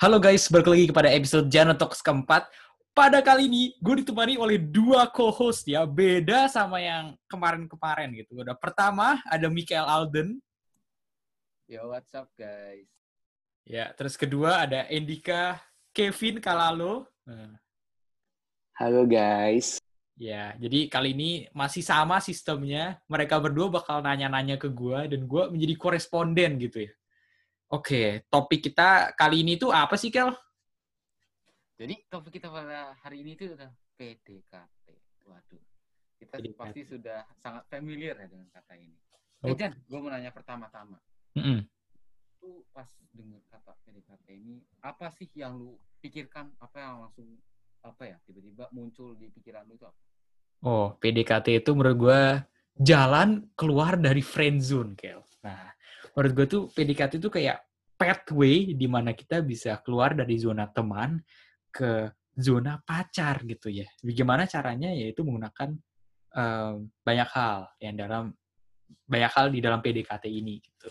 Halo guys, balik lagi kepada episode Jano Talks keempat. Pada kali ini, gue ditemani oleh dua co-host ya, beda sama yang kemarin-kemarin gitu. Udah pertama ada Michael Alden. Yo, what's up guys? Ya, terus kedua ada Endika Kevin Kalalo. Nah, Halo guys. Ya, jadi kali ini masih sama sistemnya. Mereka berdua bakal nanya-nanya ke gue dan gue menjadi koresponden gitu ya. Oke, topik kita kali ini tuh apa sih, Kel? Jadi topik kita pada hari ini itu adalah PDKT. Waduh, kita PDKT. pasti sudah sangat familiar ya dengan kata ini. Oke. Eh, Jan, gue mau nanya pertama-tama. Mm-mm. Lu pas dengar kata PDKT ini, apa sih yang lu pikirkan? Apa yang langsung apa ya tiba-tiba muncul di pikiran lu itu apa? Oh, PDKT itu menurut gue jalan keluar dari friend zone, Kel. Nah, menurut gue tuh PDKT itu kayak pathway di mana kita bisa keluar dari zona teman ke zona pacar gitu ya. Bagaimana caranya? Yaitu menggunakan em, banyak hal yang dalam banyak hal di dalam PDKT ini gitu.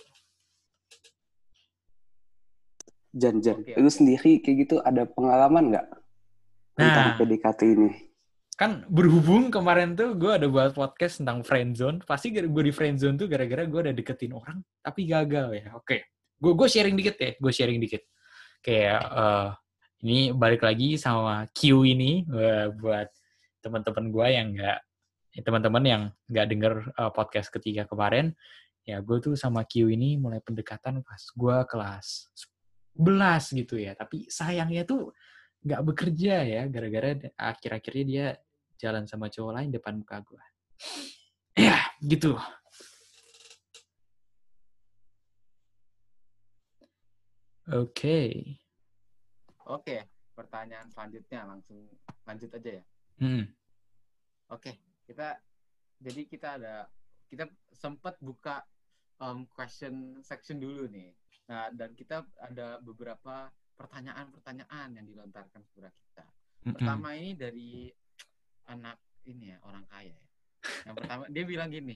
Jan, Jan. Oke, Lu sendiri kayak gitu ada pengalaman nggak tentang Nah. PDKT ini? Kan berhubung kemarin tuh gue ada buat podcast tentang friendzone pasti gue di friendzone tuh gara-gara gue udah deketin orang tapi gagal ya. Oke gue gue sharing dikit ya gue sharing dikit. Kayak eh, ini balik lagi sama Q ini eh, buat teman-teman gue yang nggak ya, teman-teman yang nggak denger eh, podcast ketiga kemarin. Ya gue tuh sama Q ini mulai pendekatan pas gue kelas 11 gitu ya. Tapi sayangnya tuh nggak bekerja ya gara-gara akhir-akhirnya dia jalan sama cowok lain depan muka gue. Ya, gitu. Oke. Oke, pertanyaan selanjutnya langsung lanjut aja ya. Hmm. Oke, kita jadi kita ada kita sempat buka um, question section dulu nih. Nah, dan kita ada beberapa pertanyaan-pertanyaan yang dilontarkan kepada kita. Pertama ini dari anak ini ya, orang kaya ya. Yang pertama dia bilang gini,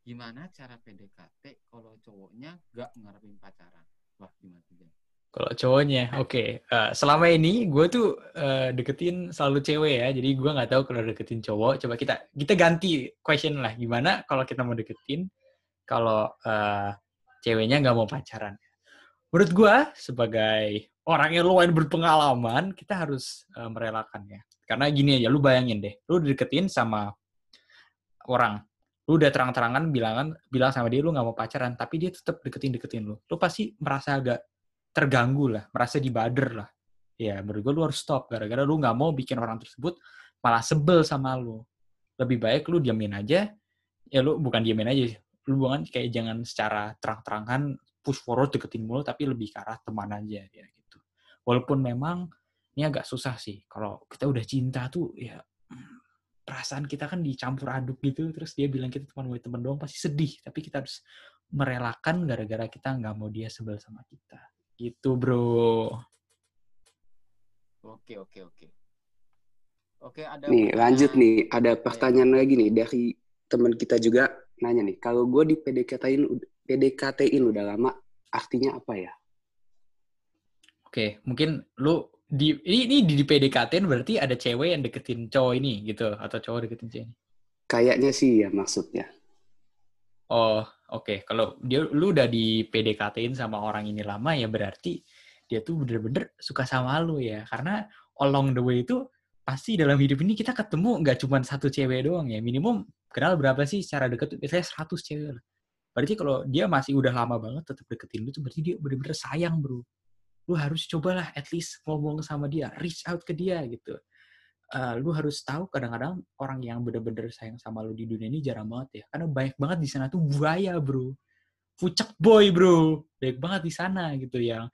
gimana cara PDKT kalau cowoknya gak ngarepin pacaran? Wah, gimana tuh? Kalau cowoknya, oke. Eh, selama ini gue tuh eh, deketin selalu cewek ya. Jadi gue nggak tahu kalau deketin cowok. Coba kita kita ganti question lah. Gimana kalau kita mau deketin kalau eh, ceweknya nggak mau pacaran? Menurut gue sebagai orang yang lumayan berpengalaman, kita harus eh, merelakan ya. Karena gini aja, lu bayangin deh, lu deketin sama orang, lu udah terang-terangan bilangan bilang sama dia lu nggak mau pacaran, tapi dia tetap deketin deketin lu. Lu pasti merasa agak terganggu lah, merasa dibader lah. Ya, menurut gue lu harus stop gara-gara lu nggak mau bikin orang tersebut malah sebel sama lu. Lebih baik lu diamin aja. Ya lu bukan diamin aja, lu bukan kayak jangan secara terang-terangan push forward deketin mulu tapi lebih ke arah teman aja ya gitu. Walaupun memang ini agak susah sih. Kalau kita udah cinta tuh ya perasaan kita kan dicampur aduk gitu. Terus dia bilang kita cuma mau temen doang pasti sedih. Tapi kita harus merelakan gara-gara kita nggak mau dia sebel sama kita. Gitu bro. Oke, oke, oke. Oke, ada Nih pertanyaan- lanjut nih, ada pertanyaan lagi nih dari teman kita juga nanya nih, kalau gue di PDKT-in PDKT-in udah lama, artinya apa ya? oke mungkin lu di ini, ini di, di PDKT berarti ada cewek yang deketin cowok ini gitu. Atau cowok deketin cewek ini. Kayaknya sih ya maksudnya. oh oke. Kalau dia lu udah di PDKT-in sama orang ini lama ya berarti dia tuh bener-bener suka sama lu ya. Karena along the way itu pasti dalam hidup ini kita ketemu nggak cuma satu cewek doang ya. Minimum kenal berapa sih secara deket biasanya 100 cewek lah. Berarti kalau dia masih udah lama banget tetap deketin lu tuh berarti dia bener-bener sayang bro lu harus cobalah at least ngomong sama dia reach out ke dia gitu. Eh, lu harus tahu kadang-kadang orang yang bener-bener sayang sama lu di dunia ini jarang banget ya. Karena banyak banget di sana tuh buaya bro. Fucek boy bro. Banyak banget di sana gitu yang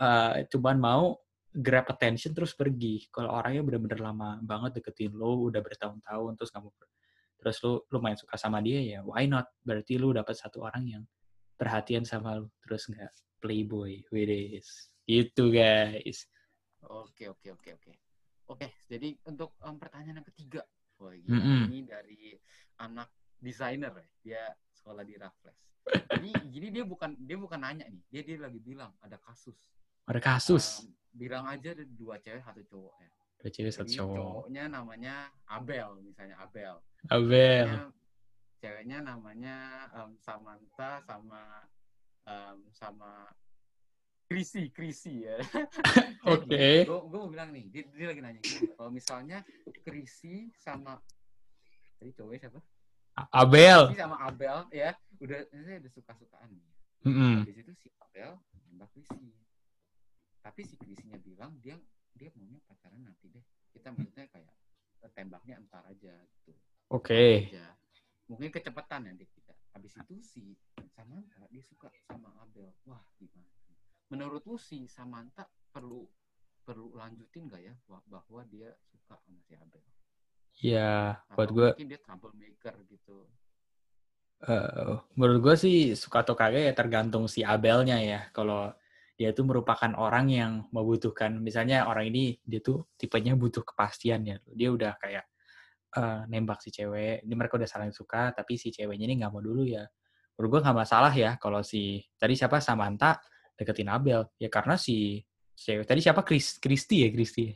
eh, cuman mau grab attention terus pergi. Kalau orangnya bener-bener lama banget deketin lo udah bertahun-tahun terus kamu terus lu lu main suka sama dia ya why not? Berarti lu dapat satu orang yang perhatian sama lu terus nggak playboy. With this gitu guys Oke, oke, oke, oke. Oke, jadi untuk em, pertanyaan yang ketiga. Wah, gila. Mm-mm. Ini dari anak desainer ya. Dia sekolah di Raffles. Jadi, jadi dia bukan dia bukan nanya nih. Dia dia lagi bilang ada kasus. ada kasus Em, bilang aja ada dua cewek satu cowok ya Dua cewek satu cowok. cowoknya namanya Abel misalnya Abel Abel. ceweknya, ceweknya namanya em, Samantha sama em, sama Krisi Krisi ya. Oke. gue gue mau bilang nih dia, dia lagi nanya kalau misalnya Krisi sama tadi cowoknya siapa? Abel. Krisi sama Abel ya udah ini ada suka-sukaan nih Mm-mm. di situ si Abel nembak Krisi. Tapi si Krisinya bilang dia dia maunya pacaran nanti deh. Kita maksudnya kayak tembaknya entar aja gitu. Oke. aja. Mungkin kecepatan nanti kita habis itu si Samantha dia suka sama Abel. Wah gimana menurut lu si Samantha perlu perlu lanjutin gak ya bah- bahwa dia suka sama si Abel Ya, atau buat gue, mungkin dia troublemaker gitu eh, menurut gue sih suka atau kagak ya tergantung si Abelnya ya. Kalau dia tuh merupakan orang yang membutuhkan, misalnya orang ini dia tuh tipenya butuh kepastian ya. Dia udah kayak eh, nembak si cewek, ini mereka udah saling suka, tapi si ceweknya ini nggak mau dulu ya. Menurut gue nggak masalah ya kalau si tadi siapa Samantha deketin Abel. Ya karena si cewek tadi siapa? Chris Kristi ya Kristi.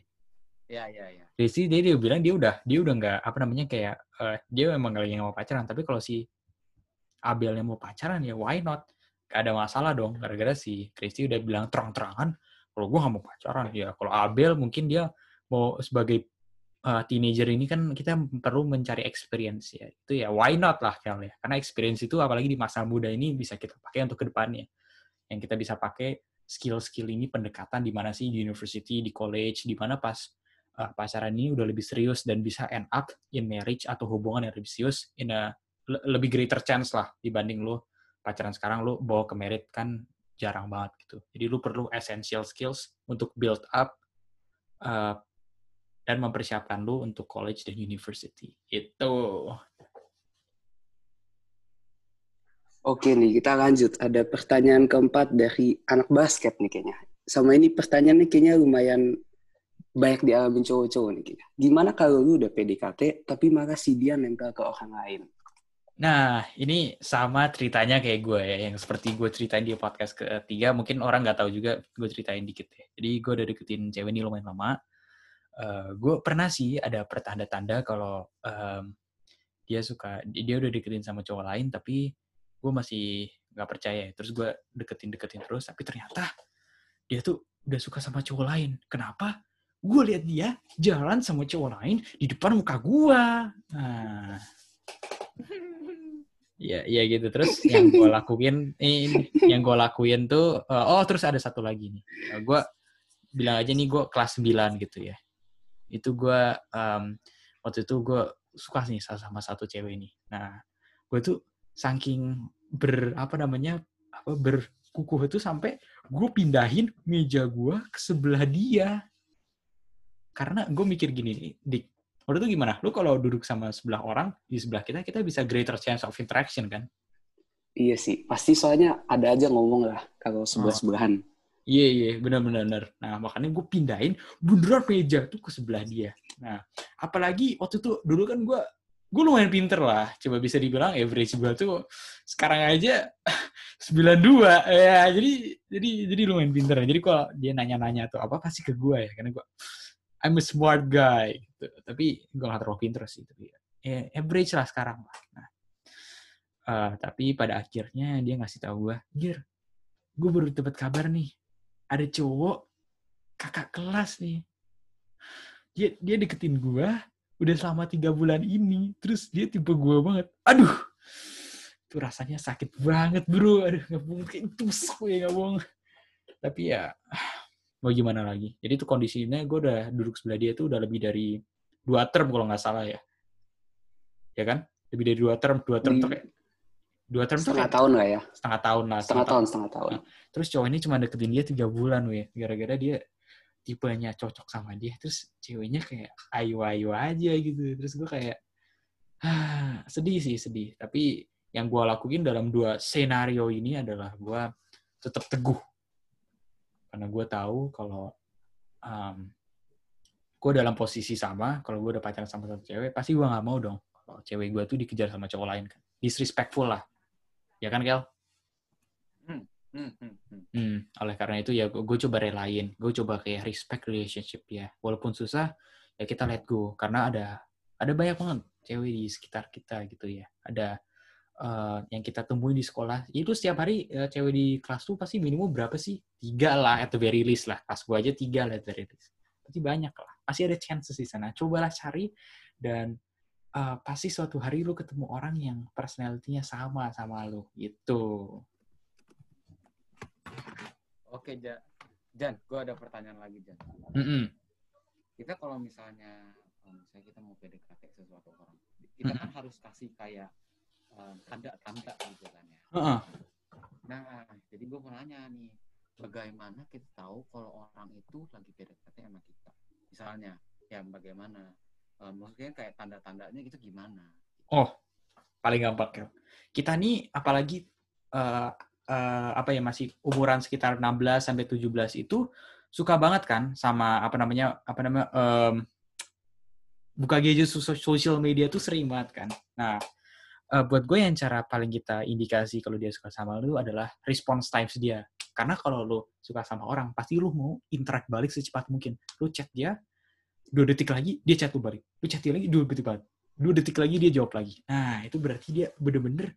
ya ya ya. Rizky dia, dia bilang dia udah dia udah nggak apa namanya kayak eh, dia memang lagi nggak mau pacaran. Tapi kalau si Abelnya mau pacaran ya why not? Gak ada masalah dong. Gara-gara si Kristi udah bilang terang-terangan kalau gue nggak mau pacaran. Ya kalau Abel mungkin dia mau sebagai eh, teenager ini kan kita perlu mencari experience ya. Itu ya why not lah Kel ya. Karena experience itu apalagi di masa muda ini bisa kita pakai untuk ke depannya yang kita bisa pakai skill-skill ini pendekatan di mana sih di university di college di mana pas uh, pacaran ini udah lebih serius dan bisa end up in marriage atau hubungan yang lebih serius in a le- lebih greater chance lah dibanding lu pacaran sekarang lu bawa ke married kan jarang banget gitu. Jadi lu perlu essential skills untuk build up uh, dan mempersiapkan lu untuk college dan university. Itu. Oke nih, kita lanjut. Ada pertanyaan keempat dari anak basket nih kayaknya. Sama ini pertanyaannya kayaknya lumayan banyak dialami cowok-cowok nih kayaknya. Gimana kalau lu udah PDKT, tapi malah si dia nempel ke orang lain? Nah, ini sama ceritanya kayak gue ya, yang seperti gue ceritain di podcast ketiga, mungkin orang nggak tahu juga, gue ceritain dikit ya. Jadi gue udah deketin cewek ini lumayan lama. Eh, gue pernah sih ada pertanda-tanda kalau em, dia suka, dia udah deketin sama cowok lain, tapi gue masih nggak percaya. Terus gue deketin-deketin terus, tapi ternyata dia tuh udah suka sama cowok lain. Kenapa? Gue lihat dia jalan sama cowok lain di depan muka gue. Nah, Ya, ya gitu. Terus yang gue lakuin, ini, yang gue lakuin tuh, eh, oh terus ada satu lagi nih. gue bilang aja nih gue kelas 9 gitu ya. Itu gue, em, waktu itu gue suka nih sama satu cewek ini. Nah, gue tuh saking ber, apa namanya, apa berkukuh itu sampai gue pindahin meja gue ke sebelah dia. Karena gue mikir gini nih, Dik, Menurut lu gimana? Lu kalau duduk sama sebelah orang, di sebelah kita, kita bisa greater chance of interaction kan? Iya sih, pasti soalnya ada aja ngomong lah kalau sebelah-sebelahan. Iya, iya, benar-benar. benar. Nah, makanya gue pindahin beneran meja tuh ke sebelah dia. Nah, apalagi waktu itu, dulu kan gue gue lumayan pinter lah. Coba bisa dibilang average gue tuh sekarang aja 92. Ya, jadi jadi jadi lumayan pinter. Jadi kalau dia nanya-nanya tuh apa pasti ke gue ya. Karena gue I'm a smart guy. Gitu. Tapi gue gak terlalu pinter sih. Tapi ya, average lah sekarang lah. Nah, eh, tapi pada akhirnya dia ngasih tahu gue, Gir, gue baru dapat kabar nih. Ada cowok kakak kelas nih. Dia dia deketin gue udah selama tiga bulan ini. Terus dia tipe gue banget. Aduh, itu rasanya sakit banget bro. Aduh, nggak bohong kayak tusuk ya nggak bohong. Tapi ya mau gimana lagi. Jadi itu kondisinya gue udah duduk sebelah dia tuh udah lebih dari dua term kalau nggak salah ya. Ya kan? Lebih dari dua term, dua term tuh Hmm. kayak dua term tuh Setengah kayak tahun lah ya. setengah tahun lah. Setengah tahun, setengah tahun. Terus cowok ini cuma deketin dia tiga bulan, weh. Gara-gara dia tipenya cocok sama dia. Terus ceweknya kayak ayu-ayu aja gitu. Terus gue kayak, ah, sedih sih, sedih. Tapi yang gue lakuin dalam dua senario ini adalah gue tetap teguh. Karena gue tahu kalau um, gue dalam posisi sama, kalau gue udah pacaran sama satu cewek, pasti gue nggak mau dong. Kalau cewek gue tuh dikejar sama cowok lain kan. Disrespectful lah. Ya kan, Kel? Hmm, hmm, hmm. Hmm, oleh karena itu ya gue coba relain, gue coba kayak respect relationship ya. Walaupun susah, ya kita let go karena ada ada banyak banget cewek di sekitar kita gitu ya. Ada eh, yang kita temuin di sekolah. Itu setiap hari eh, cewek di kelas tuh pasti minimum berapa sih? Tiga lah at the very least lah. Kelas gue aja tiga lah at very least. Pasti banyak lah. Pasti ada chances di sana. Cobalah cari dan eh, pasti suatu hari lu ketemu orang yang personality-nya sama sama lu gitu. Oke, Jan. Jan, gue ada pertanyaan lagi, Jan. Mm-mm. Kita kalau misalnya, kalau misalnya kita mau PDKT sesuatu orang, kita kan harus kasih kayak um, tanda-tanda gitu kan ya. Heeh. Nah, jadi gue mau nanya nih, bagaimana kita tahu kalau orang itu lagi PDKT sama kita? Misalnya, ya bagaimana? Um, maksudnya kayak tanda-tandanya itu gimana? Oh, paling gampang Kel. Kita nih apalagi eh, eh, apa ya masih umuran sekitar 16 sampai 17 itu suka banget kan sama apa namanya apa namanya em, buka gadget sos- social media tuh sering banget kan. Nah, eh, buat gue yang cara paling kita indikasi kalau dia suka sama lu adalah response times dia. Karena kalau lu suka sama orang, pasti lu mau interact balik secepat mungkin. Lu chat dia, dua detik lagi dia chat lu balik. Lu chat dia lagi dua detik balik dua detik lagi dia jawab lagi. Nah, itu berarti dia bener-bener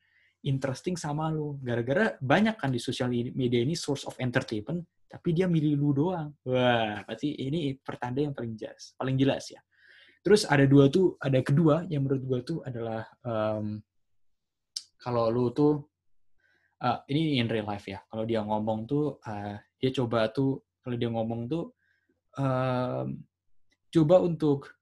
interesting sama lu. Gara-gara banyak kan di sosial media ini source of entertainment, tapi dia milih lu doang. Wah, pasti ini pertanda yang paling jelas, paling jelas ya. Terus ada dua tuh, ada kedua yang menurut gua tuh adalah em, kalau lu tuh eh, ini in real life ya. Kalau dia ngomong tuh eh, dia coba tuh kalau dia ngomong tuh em, coba untuk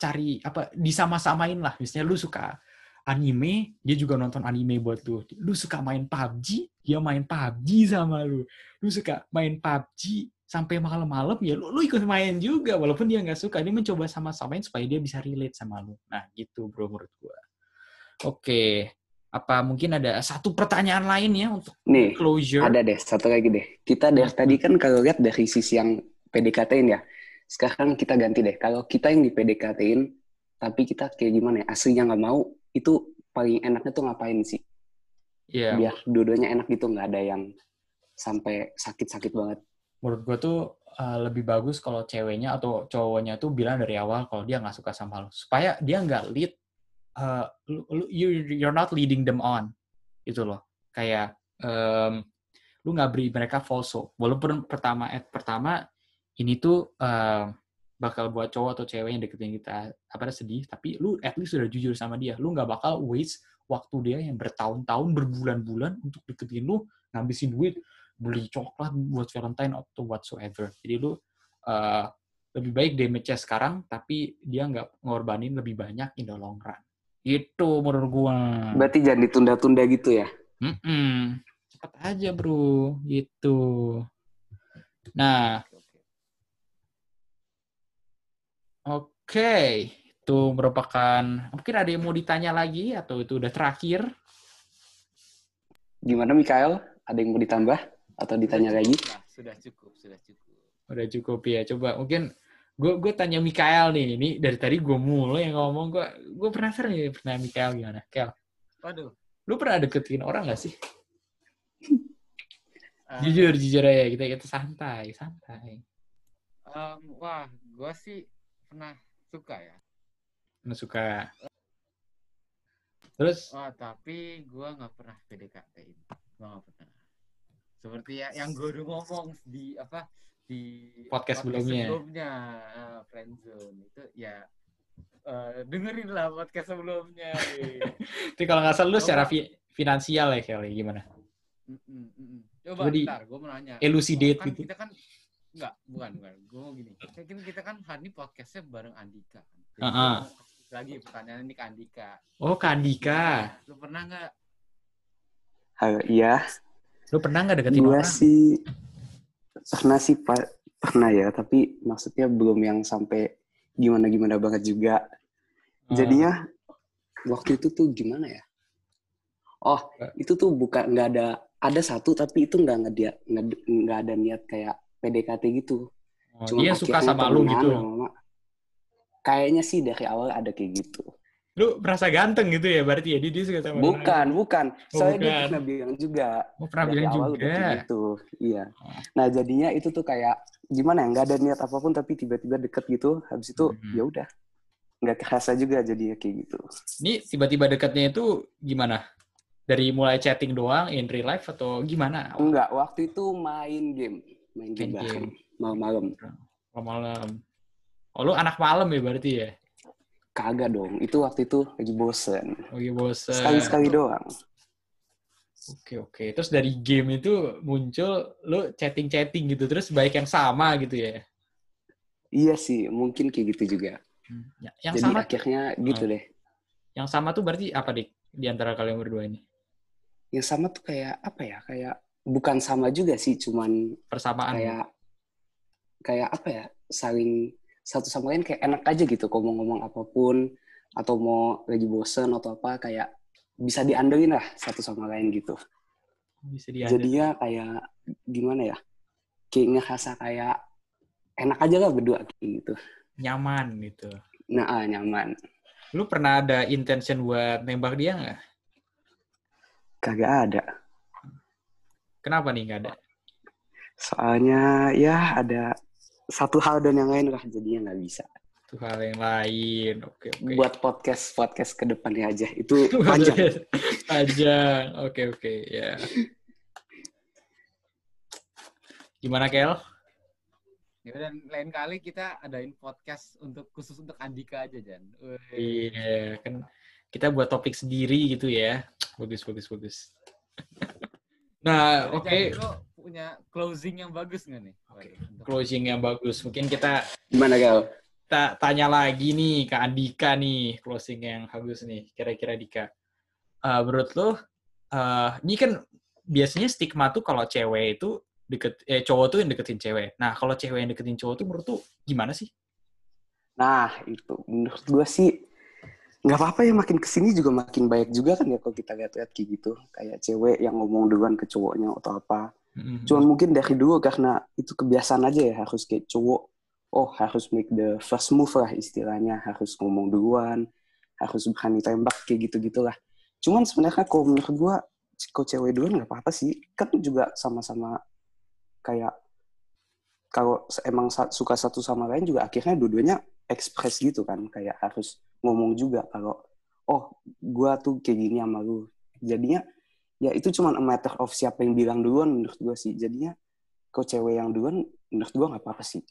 cari apa disama-samain lah. Misalnya lu suka anime, dia juga nonton anime buat lu. Lu suka main PUBG, dia main PUBG sama lu. Lu suka main PUBG sampai malam-malam ya lu, lu ikut main juga walaupun dia nggak suka dia mencoba sama-samain supaya dia bisa relate sama lu nah gitu bro menurut gua oke apa mungkin ada satu pertanyaan lain ya untuk Nih, closure ada deh, satu lagi deh. Kita dari tadi kan kalau lihat dari sisi yang PDKT-in ya. Sekarang kita ganti deh. Kalau kita yang di PDKT-in, tapi kita kayak gimana ya, aslinya nggak mau, itu paling enaknya tuh ngapain sih? Iya, Biar dua-duanya enak gitu, nggak ada yang sampai sakit-sakit banget. menurut gue tuh uh, lebih bagus kalau ceweknya atau cowoknya tuh bilang dari awal kalau dia nggak suka sama lo supaya dia nggak lead uh, lu, you you're not leading them on itu loh kayak em, lu nggak beri mereka false hope walaupun pertama at pertama ini tuh em, bakal buat cowok atau cewek yang deketin kita apa sedih tapi lu at least sudah jujur sama dia lu nggak bakal waste waktu dia yang bertahun-tahun berbulan-bulan untuk deketin lu ngabisin duit beli coklat buat Valentine atau whatsoever. Jadi lu uh, lebih baik damage-nya sekarang, tapi dia nggak ngorbanin lebih banyak in the long run. Itu menurut gua. Berarti jangan ditunda-tunda gitu ya? Mm-mm. Cepet aja bro, gitu. Nah, Oke. Itu merupakan, mungkin ada yang mau ditanya lagi, atau itu udah terakhir? Gimana Mikael? Ada yang mau ditambah? Atau ditanya Sudah lagi? cukup lah, sudah cukup, sudah cukup. Udah cukup ya. Coba mungkin gue gue tanya Mikael nih. Ini dari tadi gue mulai yang ngomong. Gue gue penasaran nih pernah Mikael gimana. Kel, Waduh. lu pernah deketin orang gak sih? eh, Jujur, jujur aja. Kita kita santai, santai. em, wah, gue sih pernah suka ya. Nggak suka. Terus, Wah, tapi gue nggak pernah PDKT-in. Gue nggak pernah. Seperti ya, yang gue udah ngomong di apa di Podcast sebelumnya. sebelumnya eh, friendzone itu ya eh, dengerin lah podcast sebelumnya. eh. tapi kalau nggak salah lu secara fi- finansial ya Kel, gimana? Mm, mm, mm, mm. Coba Coba di- bentar, gue mau nanya. Elucidate kan gitu. Kita kan enggak, bukan, bukan. Gue mau gini. Kan kita kan hari ini podcastnya bareng Andika. Jadi gua mau kasih lagi pertanyaan ini ke Andika. Oh, Kak Andika. Lu pernah nggak Halo, iya. Lu pernah nggak deketin Gue orang? sih pernah sih Pak pernah ya, tapi maksudnya belum yang sampai gimana-gimana banget juga. Ah. Jadinya waktu itu tuh gimana ya? Oh, itu tuh bukan nggak ada ada satu tapi itu nggak nggak dia nggak nggak ada niat kayak PDKT gitu. Oh, Cuma dia suka sama lu gitu. lama-lama. Kayaknya sih dari awal ada kayak gitu. lu merasa ganteng gitu ya berarti ya dia, dia suka sama lu Bukan, lagi. bukan. Oh, Soalnya dia bukan. pernah bilang juga. oh pernah dari bilang awal juga udah kayak gitu. Iya. Oh. Nah jadinya itu tuh kayak gimana ya? Nggak ada niat apa pun tapi tiba-tiba deket gitu. Habis itu Mhm. ya udah. Nggak kerasa juga jadinya kayak gitu. ini tiba-tiba dekatnya itu gimana dari mulai chatting doang in real life atau gimana Enggak, waktu itu main game. Main game game. Malam-malam. malam oh lu anak malam ya berarti ya Kagak dong. Itu waktu itu lagi bosen. Oke bosen. Sekali-sekali doang. Oke oke. Terus dari game itu muncul lu chatting-chatting gitu terus baik yang sama gitu ya. Iya sih, mungkin kayak gitu juga. Hmm. Ya- Yang Jadi sama akhirnya gitu Oh. deh. yang sama tuh berarti apa dik di antara kalian berdua ini? Yang sama tuh kayak apa ya? Kayak bukan sama juga sih, cuman Persamaan. kayak kayak apa ya? Saling satu sama lain kayak enak aja gitu ngomong-ngomong apa pun atau mau lagi bosen atau apa kayak bisa diandelin lah satu sama lain gitu. Bisa diajak. Jadinya kayak gimana ya? Kayak ngerasa kayak enak aja lah berdua gitu. nyaman gitu. Nah, ah, nyaman. Lu pernah ada intention buat nembak dia nggak? Kagak ada. Kenapa nih nggak ada? Soalnya ya ada satu hal dan yang lain lah jadinya nggak bisa. Tuh hal yang lain. Oke oke. Buat podcast podcast ke depannya aja itu panjang. Panjang. Oke oke ya. Gimana Kel? Ya dan lain kali kita adain podcast untuk khusus untuk Andika aja Jan. Iya kan kita buat topik sendiri gitu ya. Bagus bagus bagus. Nah oke. Jan, lu punya closing yang bagus nggak nih? Oke, Untuk- closing yang bagus. Mungkin kita Gimana Gal? ta- tanya lagi nih ke Andika nih closing yang bagus nih. Kira-kira Dika, Eh, menurut lo, eh, ini kan biasanya stigma tuh kalau cewek itu deket, eh cowok tuh yang deketin cewek. Nah kalau cewek yang deketin cowok tuh menurut tuh gimana sih? Nah itu menurut gue sih nggak apa-apa ya makin ke sini juga makin banyak juga kan ya kalau kita lihat-lihat kayak gitu kayak cewek yang ngomong duluan ke cowoknya atau apa. Mhm. Cuman mungkin dari dulu karena itu kebiasaan aja ya harus kayak cowok oh harus make the first move lah istilahnya harus ngomong duluan harus berani tembak kayak gitu gitulah. Cuman sebenarnya kalau menurut gue kalau cewek duluan nggak apa-apa sih kan juga sama-sama kayak kalau emang suka satu sama lain juga akhirnya dua-duanya ekspres gitu kan kayak harus ngomong juga kalau oh gua tuh kayak gini sama lu jadinya ya itu cuma a matter of siapa yang bilang duluan menurut gua sih jadinya kalau cewek yang duluan menurut gua nggak apa-apa sih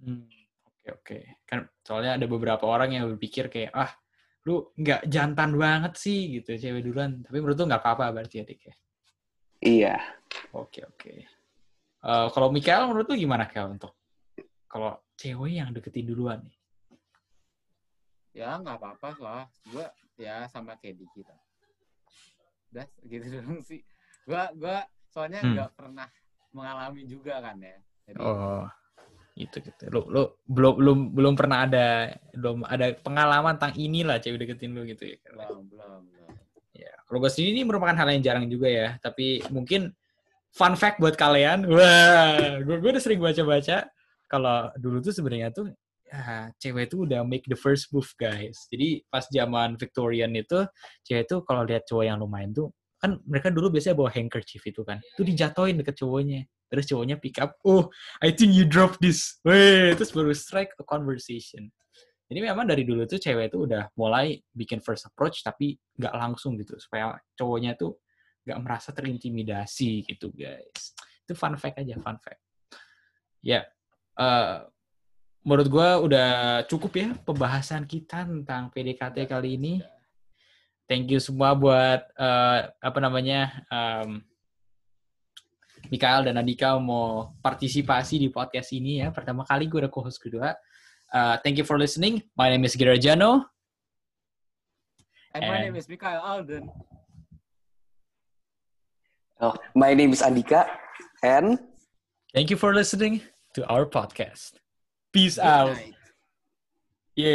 Hmm, Oke oke. Kan soalnya ada beberapa orang yang berpikir kayak ah lu nggak jantan banget sih gitu cewek duluan. Tapi menurut tuh nggak apa-apa berarti ya Dik ya. iya Oke oke. Eh, kalau Mikael menurut lu gimana Kel untuk kalau cewek yang deketin duluan nih? Ya nggak apa-apa lah. Gua ya sama kayak di kita. Udah gitu dong sih. Gua gua soalnya Hmm. nggak pernah mengalami juga kan ya. Jadi Oh gitu gitu. Lu lu belum belum belum pernah ada belum ada pengalaman tentang inilah cewek deketin lu gitu ya. Belum belum belum. Ya, kalau gue sendiri ini merupakan hal yang jarang juga ya. Tapi mungkin fun fact buat kalian. Wah, gue gue udah sering baca-baca. Kalau dulu tuh sebenarnya tuh ya, cewek tuh udah make the first move guys. Jadi pas zaman Victorian itu cewek tuh kalau lihat cowok yang lumayan tuh kan mereka dulu biasanya bawa handkerchief itu kan. Itu dijatoin deket cowoknya. Terus cowoknya pick up, oh, I think you drop this. Weh, terus baru strike a conversation. Jadi memang dari dulu tuh cewek tuh udah mulai bikin first approach tapi nggak langsung gitu supaya cowoknya tuh nggak merasa terintimidasi gitu guys. Itu fun fact aja, fun fact. Ya, eh, menurut gua udah cukup ya pembahasan kita tentang PDKT kali ini. Thank you semua buat eh, apa namanya em, Mikael dan Andika mau partisipasi di podcast ini ya. Pertama kali gue ada co-host kedua. Uh, thank you for listening. My name is Girajano. And my And- name is Mikael Alden. oh my name is Andika and Thank you for listening to our podcast. Peace Good out. night. Yeah.